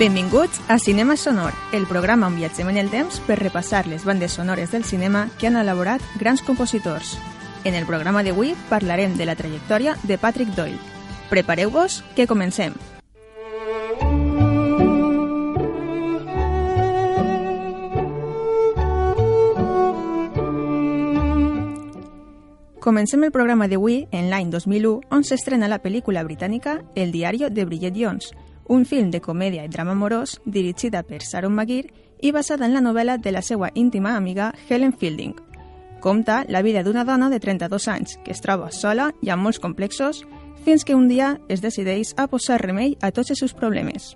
Benvinguts a Cinema Sonor, el programa on viatgem en el temps per repassar les bandes sonores del cinema que han elaborat grans compositors. En el programa d'avui parlarem de la trajectòria de Patrick Doyle. Prepareu-vos, que comencem! Comencem el programa d'avui en l'any 2001, on s'estrena la pel·lícula britànica El diario de Bridget Jones, un film de comèdia i drama amorós dirigida per Sharon McGear i basada en la novel·la de la seva íntima amiga Helen Fielding. Compta la vida d'una dona de 32 anys que es troba sola i amb molts complexos fins que un dia es decideix a posar remei a tots els seus problemes.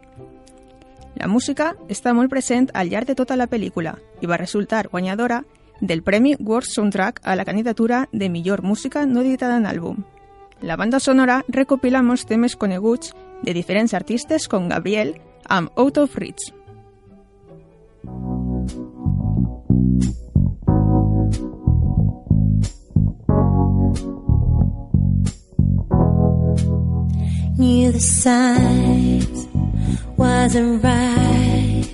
La música està molt present al llarg de tota la pel·lícula i va resultar guanyadora del Premi World Soundtrack a la candidatura de millor música no editada en àlbum. La banda sonora recopila molts temes coneguts de diferents artistes com Gabriel amb Out of Reach. Knew the signs wasn't right.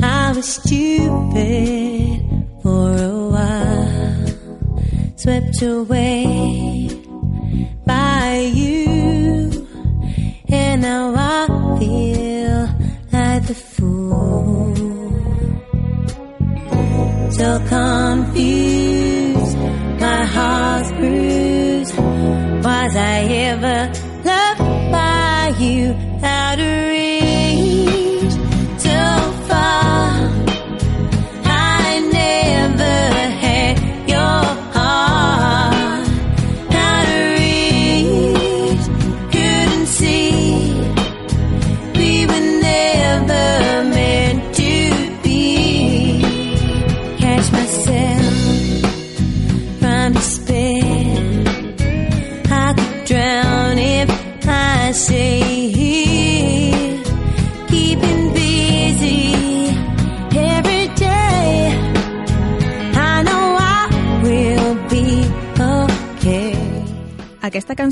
I was stupid for a while, swept away by you, and now I feel like the fool. So confused, my heart's bruised. Was I ever loved by you of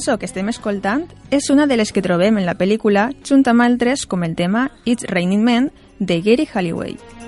cançó que estem escoltant és una de les que trobem en la pel·lícula junt amb altres com el tema It's Raining Men de Gary Halliway.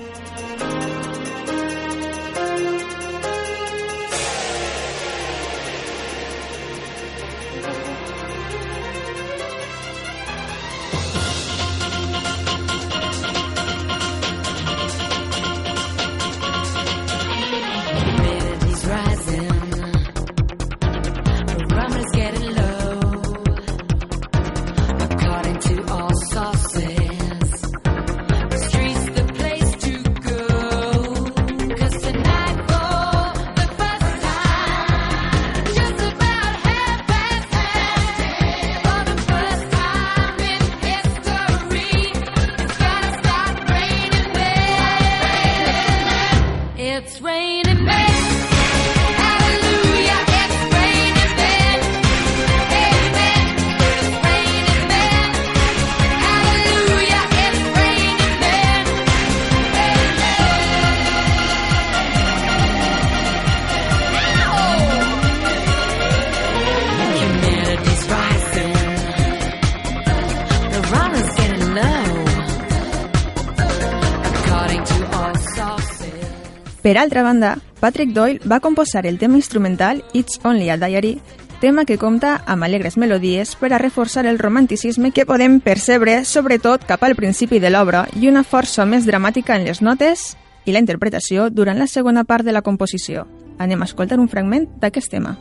Per altra banda, Patrick Doyle va composar el tema instrumental It's Only a Diary, tema que compta amb alegres melodies per a reforçar el romanticisme que podem percebre sobretot cap al principi de l'obra i una força més dramàtica en les notes i la interpretació durant la segona part de la composició. Anem a escoltar un fragment d'aquest tema.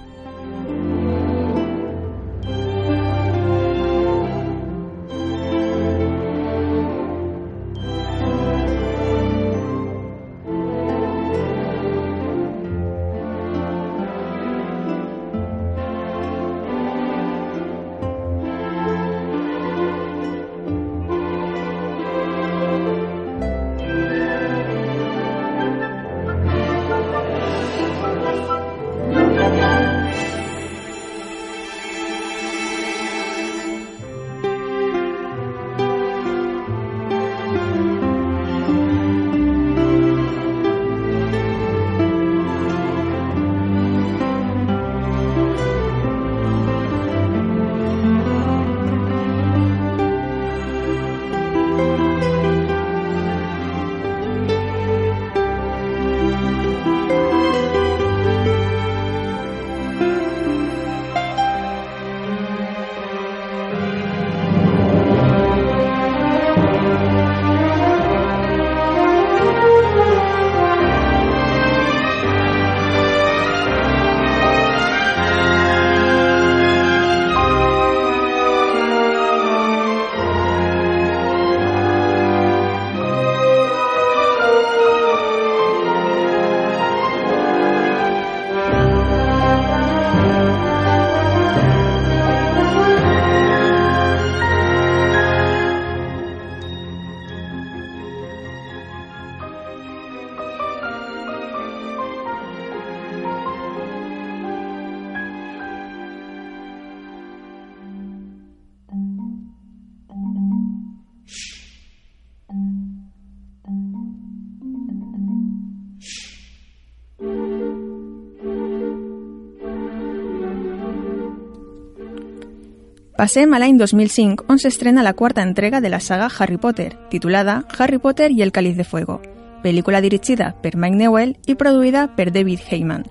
Passem a l'any 2005, on s'estrena la quarta entrega de la saga Harry Potter, titulada Harry Potter i el Cáliz de Fuego, pel·lícula dirigida per Mike Newell i produïda per David Heyman,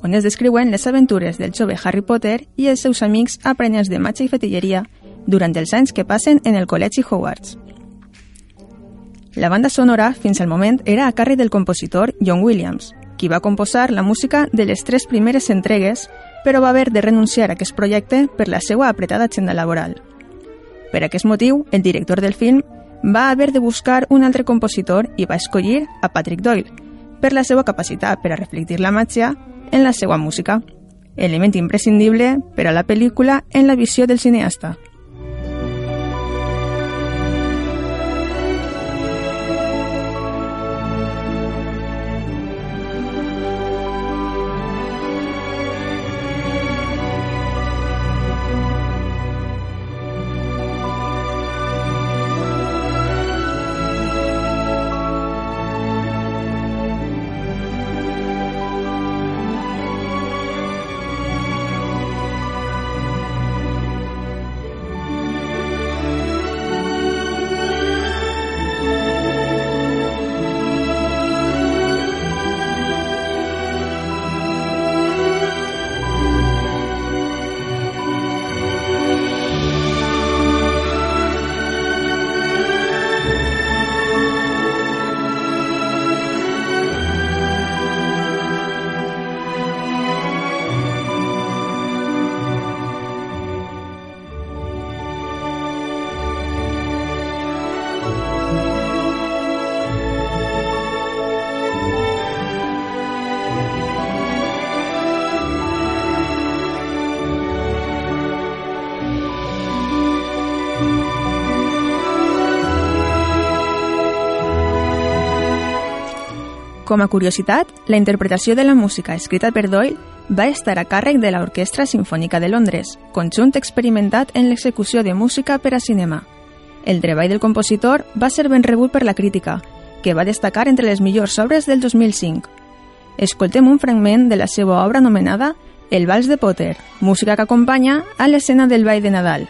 on es descriuen les aventures del jove Harry Potter i els seus amics aprenents de matxa i fetilleria durant els anys que passen en el Col·legi Hogwarts. La banda sonora, fins al moment, era a càrrec del compositor John Williams, qui va composar la música de les tres primeres entregues, però va haver de renunciar a aquest projecte per la seva apretada agenda laboral. Per aquest motiu, el director del film va haver de buscar un altre compositor i va escollir a Patrick Doyle, per la seva capacitat per a reflectir la màgia en la seva música, element imprescindible per a la pel·lícula en la visió del cineasta. Com a curiositat, la interpretació de la música escrita per Doyle va estar a càrrec de l'Orquestra Sinfònica de Londres, conjunt experimentat en l'execució de música per a cinema. El treball del compositor va ser ben rebut per la crítica, que va destacar entre les millors obres del 2005. Escoltem un fragment de la seva obra anomenada El Vals de Potter, música que acompanya a l'escena del ball de Nadal.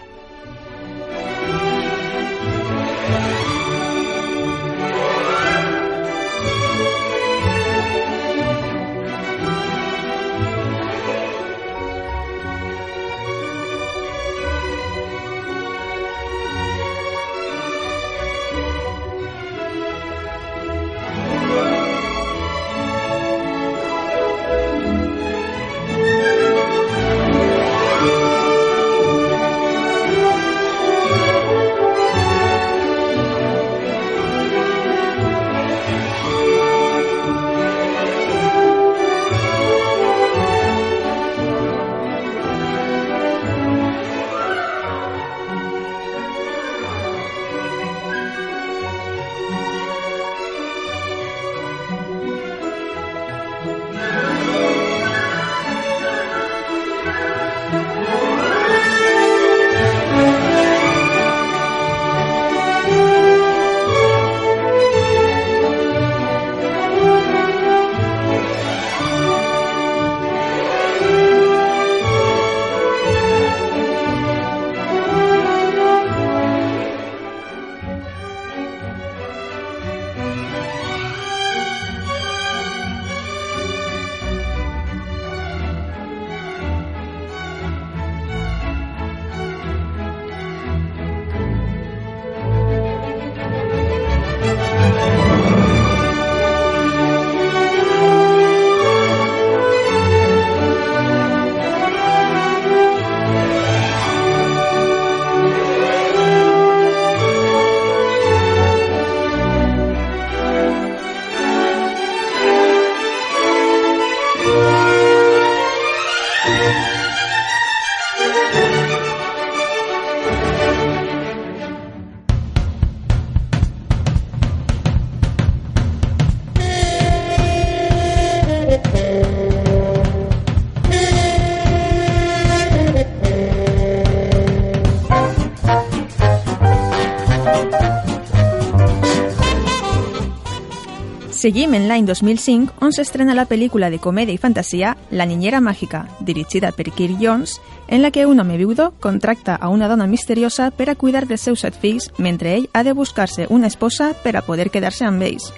Seguim en l'any 2005, on s'estrena la pel·lícula de comèdia i fantasia La niñera màgica, dirigida per Kirk Jones, en la que un home viudo contracta a una dona misteriosa per a cuidar dels seus set fills mentre ell ha de buscar-se una esposa per a poder quedar-se amb ells.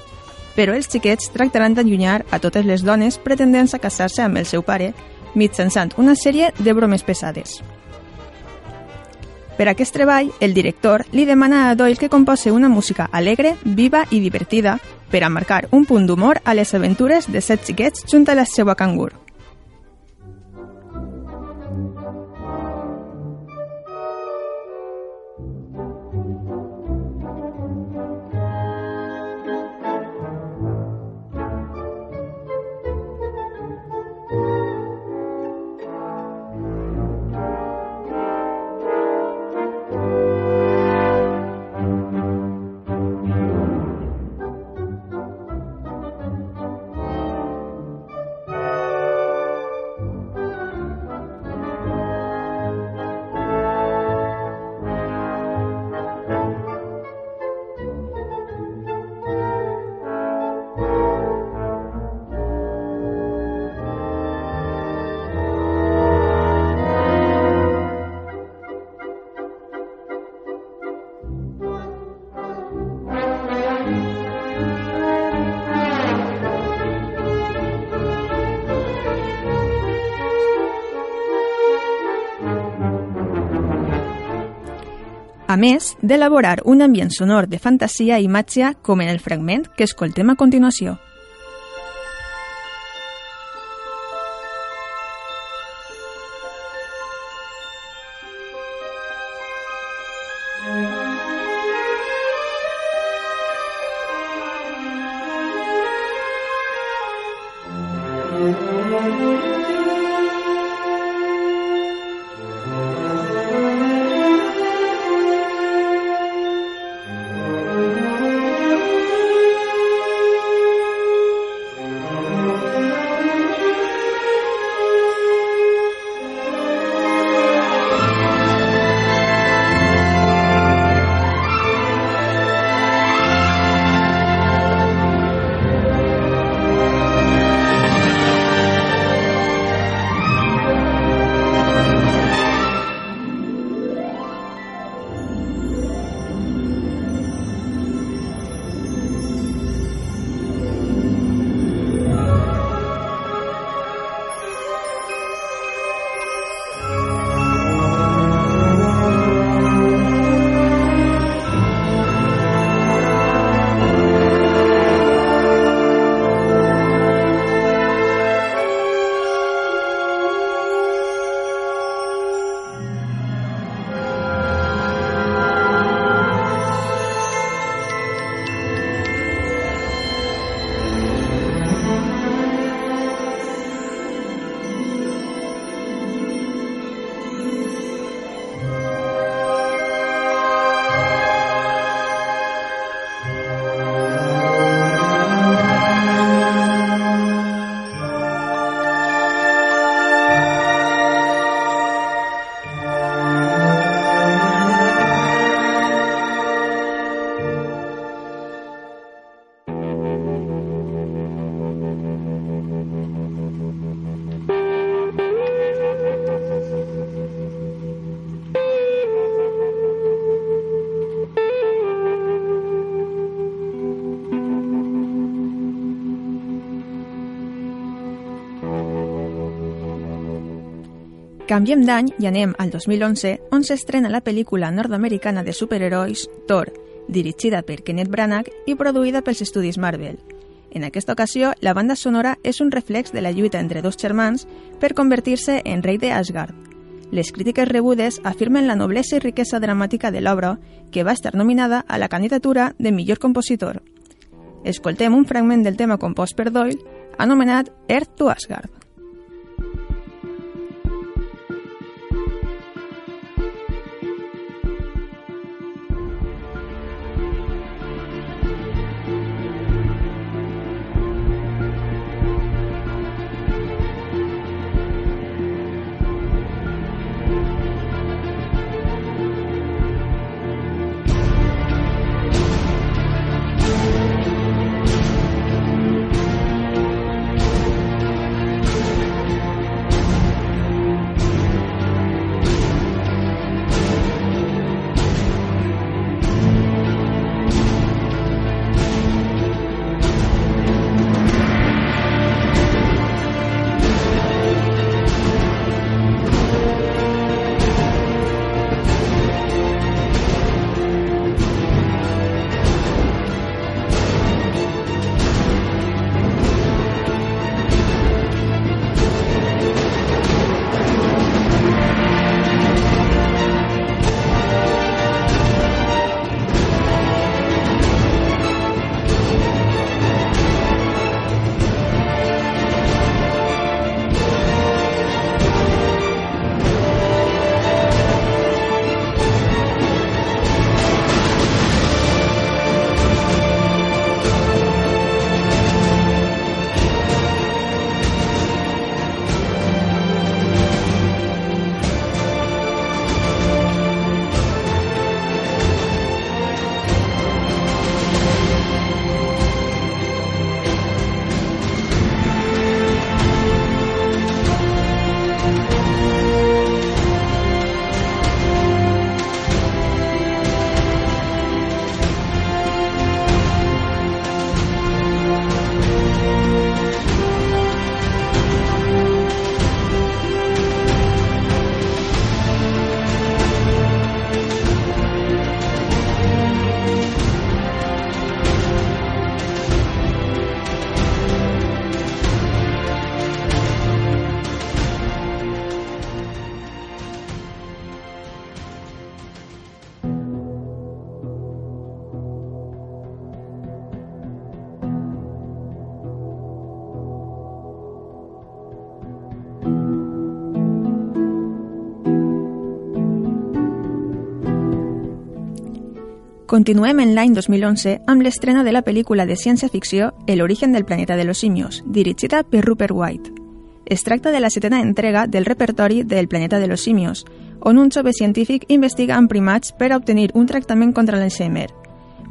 Però els xiquets tractaran d'allunyar a totes les dones pretendents a casar-se amb el seu pare mitjançant una sèrie de bromes pesades. Per aquest treball, el director li demana a Doyle que compose una música alegre, viva i divertida per a marcar un punt d'humor a les aventures de set xiquets junt a la seva cangur. A més d'elaborar un ambient sonor de fantasia i màgia com en el fragment que escoltem a continuació. Canviem d'any i anem al 2011, on s'estrena la pel·lícula nord-americana de superherois Thor, dirigida per Kenneth Branagh i produïda pels estudis Marvel. En aquesta ocasió, la banda sonora és un reflex de la lluita entre dos germans per convertir-se en rei de Asgard. Les crítiques rebudes afirmen la noblesa i riquesa dramàtica de l'obra, que va estar nominada a la candidatura de millor compositor. Escoltem un fragment del tema compost per Doyle, anomenat Earth to Asgard. Continuem en l'any 2011 amb l'estrena de la pel·lícula de ciència-ficció El origen del planeta de los simios, dirigida per Rupert White. Es tracta de la setena entrega del repertori del planeta de los simios, on un jove científic investiga amb primats per a obtenir un tractament contra l'Alzheimer.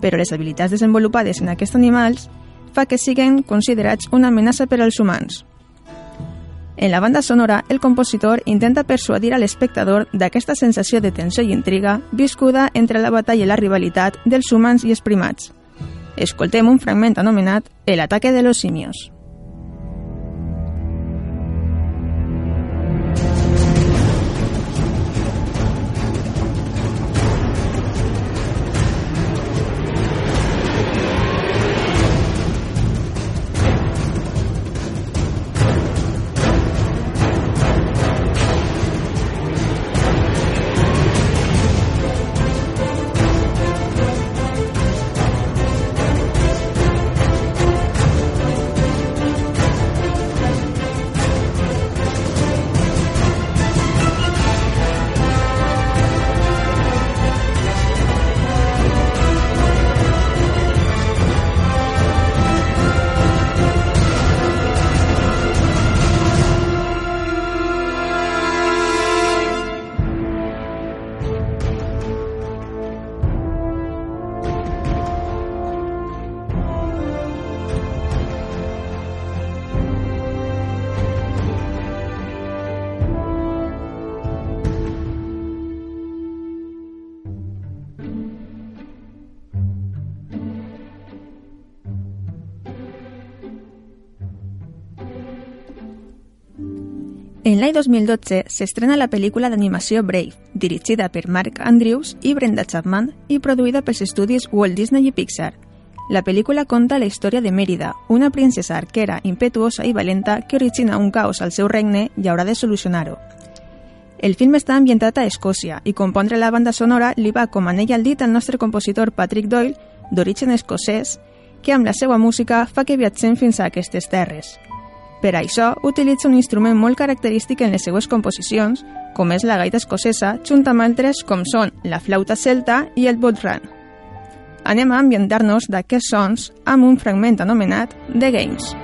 Però les habilitats desenvolupades en aquests animals fa que siguin considerats una amenaça per als humans. En la banda sonora, el compositor intenta persuadir a l'espectador d'aquesta sensació de tensió i intriga viscuda entre la batalla i la rivalitat dels humans i els primats. Escoltem un fragment anomenat El ataque de los simios. L'any 2012 s'estrena la pel·lícula d'animació Brave, dirigida per Mark Andrews i Brenda Chapman i produïda pels estudis Walt Disney i Pixar. La pel·lícula conta la història de Mérida, una princesa arquera impetuosa i valenta que origina un caos al seu regne i haurà de solucionar-ho. El film està ambientat a Escòcia i compondre la banda sonora li va com anell al dit al nostre compositor Patrick Doyle, d'origen escocès, que amb la seva música fa que viatgem fins a aquestes terres. Per això, utilitza un instrument molt característic en les seues composicions, com és la gaita escocesa, junt amb altres com són la flauta celta i el bodhran. Anem a ambientar-nos d'aquests sons amb un fragment anomenat The Games.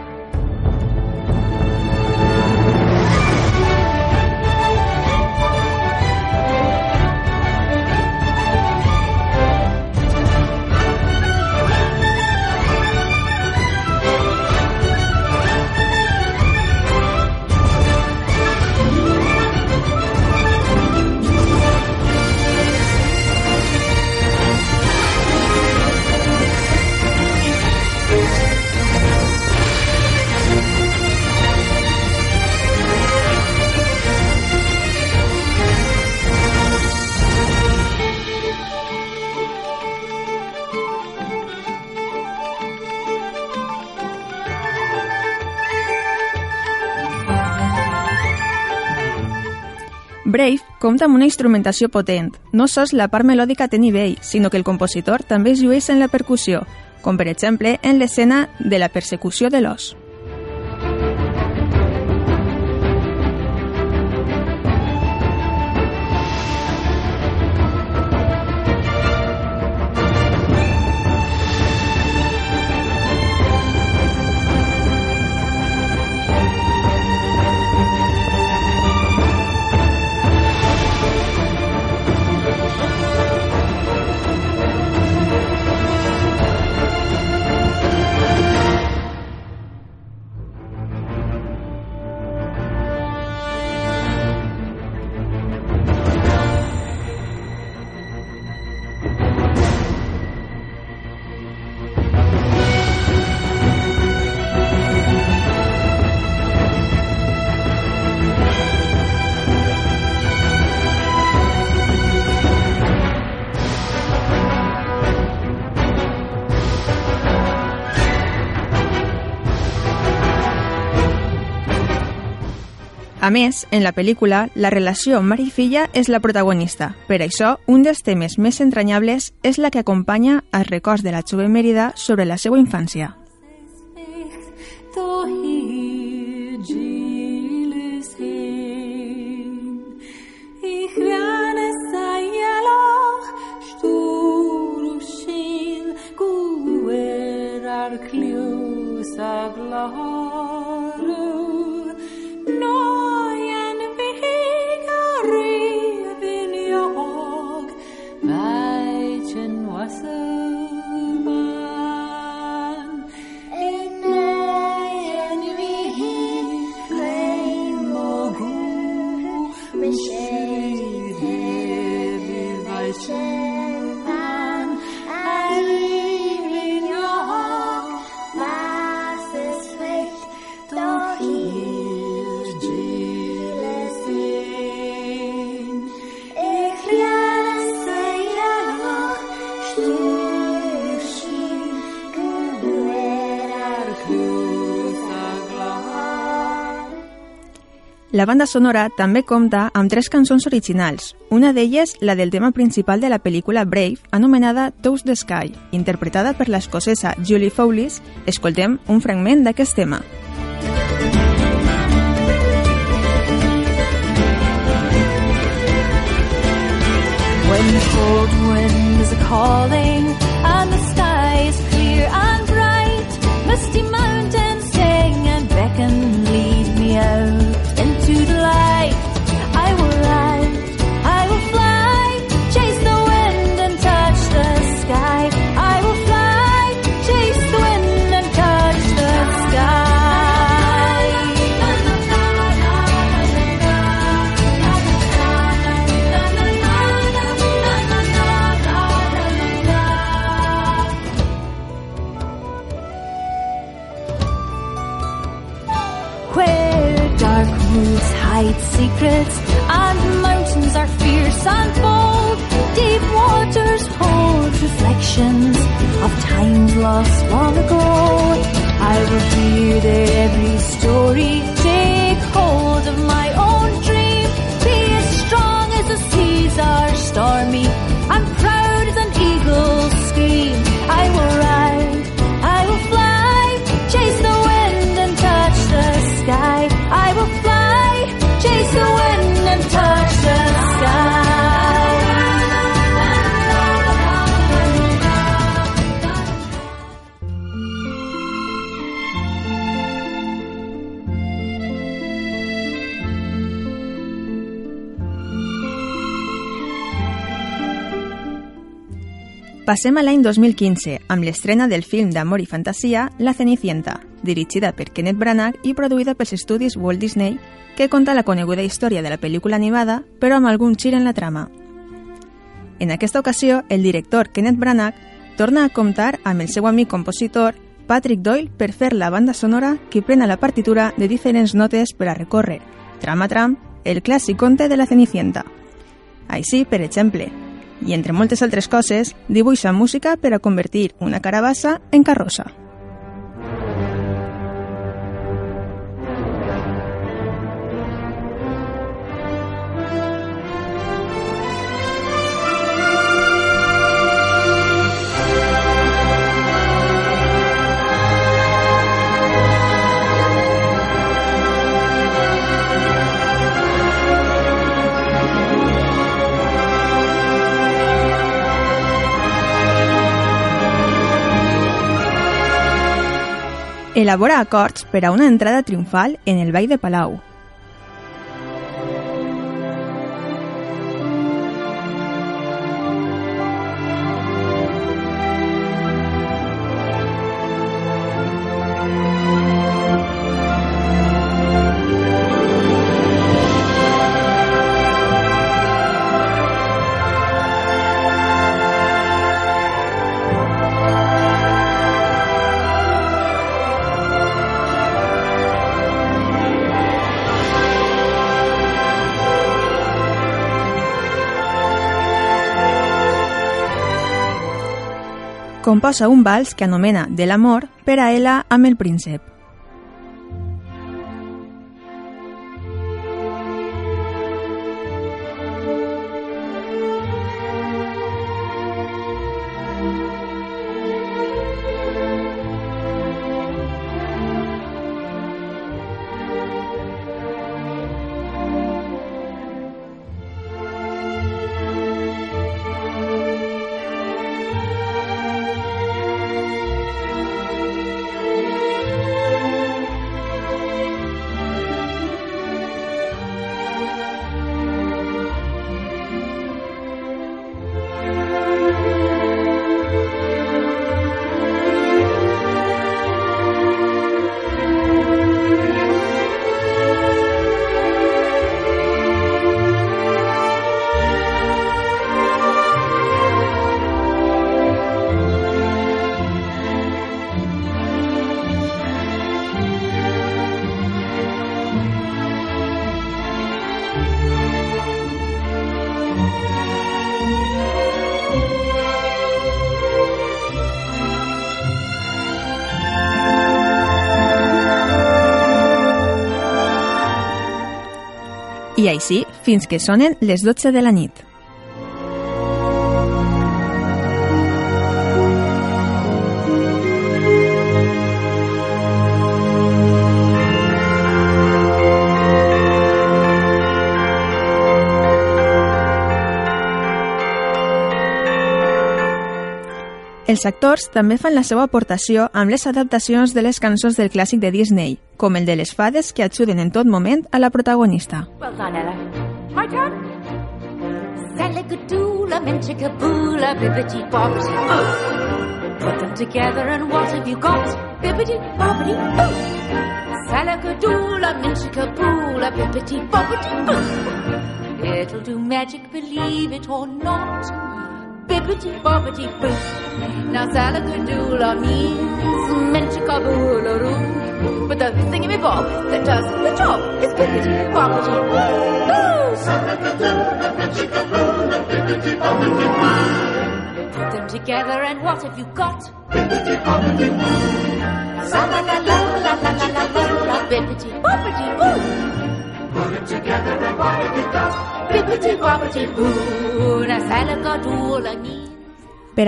Brave compta amb una instrumentació potent. No sols la part melòdica té nivell, sinó que el compositor també es llueix en la percussió, com per exemple en l'escena de la persecució de l'os. A més, en la pel·lícula, la relació mare i filla és la protagonista. Per això, un dels temes més entranyables és la que acompanya els records de la jove Mèrida sobre la seva infància. Då La banda sonora també compta amb tres cançons originals, una d'elles la del tema principal de la pel·lícula Brave, anomenada Toast the Sky, interpretada per l'escocesa Julie Fowlis. Escoltem un fragment d'aquest tema. When the cold wind is calling and the sky is clear and bright, misty mountains sing and beckon, lead me out into the secrets and mountains are fierce and bold. Deep waters hold reflections of times lost long ago. I will hear every story, take hold of my own dream, be as strong as the seas are stormy and proud as an eagle's scream. I will ride, Passem a l'any 2015, amb l'estrena del film d'amor i fantasia La Cenicienta, dirigida per Kenneth Branagh i produïda pels estudis Walt Disney, que conta la coneguda història de la pel·lícula animada, però amb algun gir en la trama. En aquesta ocasió, el director Kenneth Branagh torna a comptar amb el seu amic compositor Patrick Doyle per fer la banda sonora que prena la partitura de diferents notes per a recórrer, tram a el clàssic conte de la Cenicienta. Així, per exemple, i entre moltes altres coses, dibuixa música per a convertir una carabassa en carrossa. Elabora acords per a una entrada triomfal en el Ball de Palau. Composa un vals que anomena De l'amor per a ella amb el príncep. Així fins que sonen les 12 de la nit. Els actors també fan la seva aportació amb les adaptacions de les cançons del clàssic de Disney, com el de les fades que ajuden en tot moment a la protagonista. Well done, Ella. My turn. Put them together and what have you got? Bibbidi bobbidi bibbidi bobbidi. It'll do magic, believe it or not. Bibbidi bobbidi boo. Now Saligadoola means menchikaboola roo. But the thingy bob that does the job is bibbidi bobbidi boo. Put them together and what have you got? Sa la la la la la la la la bibbidi bobbidi boo. Put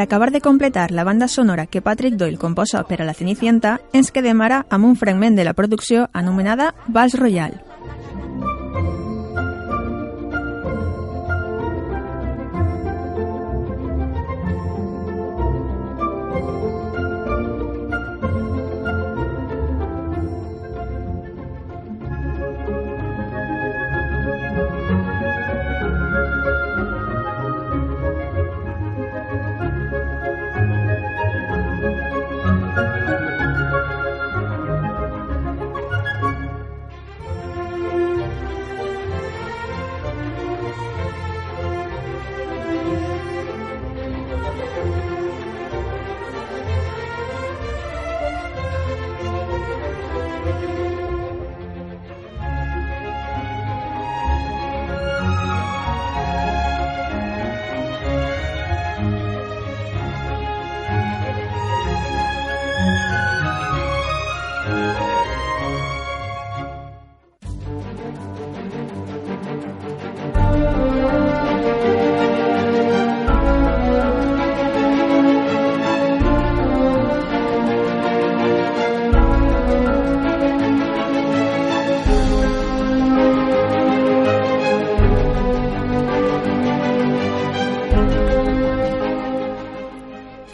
acabar de completar la banda sonora que Patrick Doyle composa per a la Cenicienta, ens quedem ara amb un fragment de la producció anomenada Vals Royal.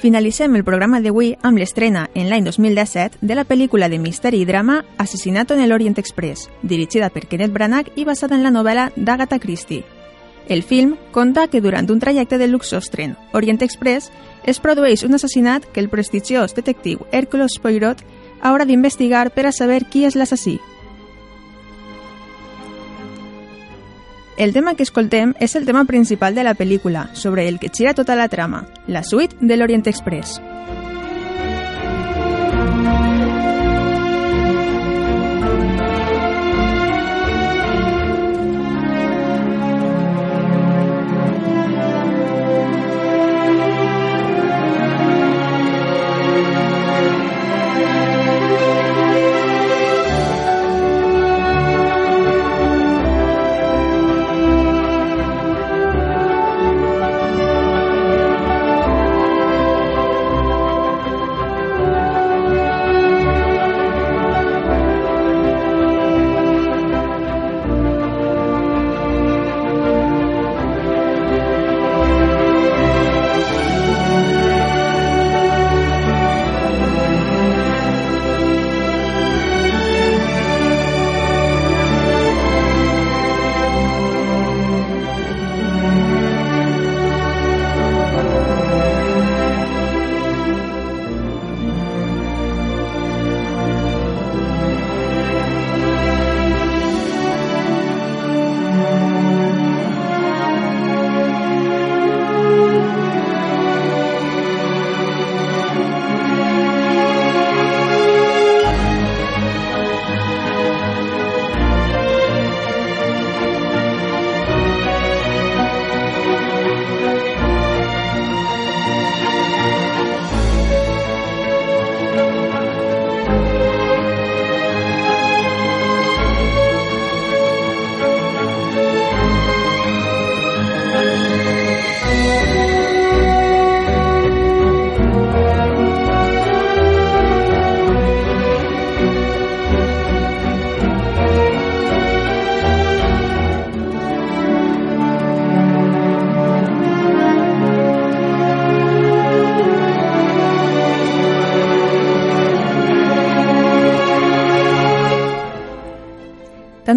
Finalitzem el programa d'avui amb l'estrena en l'any 2017 de la pel·lícula de misteri i drama Asesinato en el Orient Express, dirigida per Kenneth Branagh i basada en la novel·la d'Agatha Christie. El film conta que durant un trajecte de luxós tren Orient Express es produeix un assassinat que el prestigiós detectiu Hercules Poirot haurà d'investigar per a saber qui és l'assassí. El tema que escoltem és el tema principal de la pel·lícula, sobre el que gira tota la trama, la suite de l'Orient Express.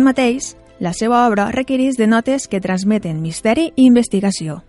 Tanmateix, la seva obra requereix de notes que transmeten misteri i investigació.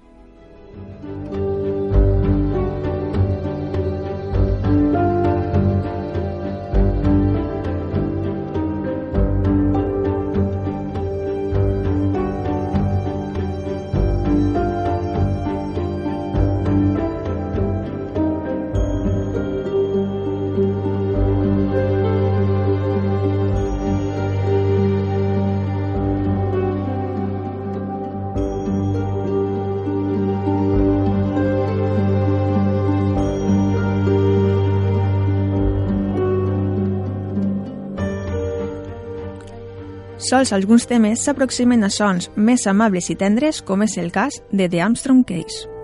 Sols alguns temes s'aproximen a sons més amables i tendres, com és el cas de The Armstrong Case.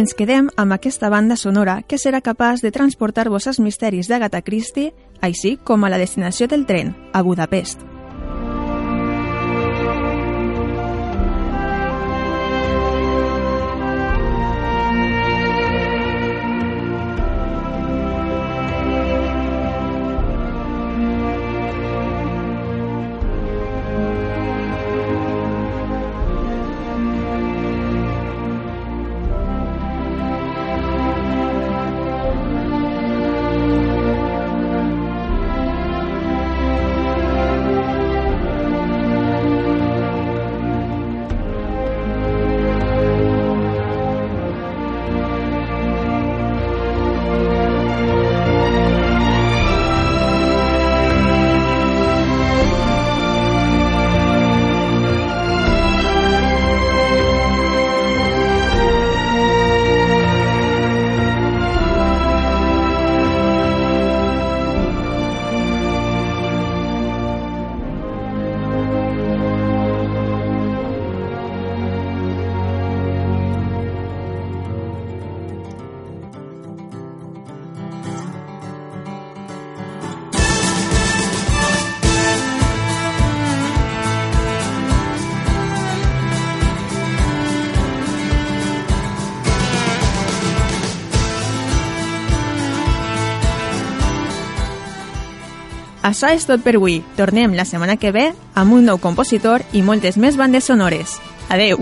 Ens quedem amb aquesta banda sonora que serà capaç de transportar-vos als misteris d'Agatha Christie, així com a la destinació del tren, a Budapest. Això és tot per avui. Tornem la setmana que ve amb un nou compositor i moltes més bandes sonores. Adeu!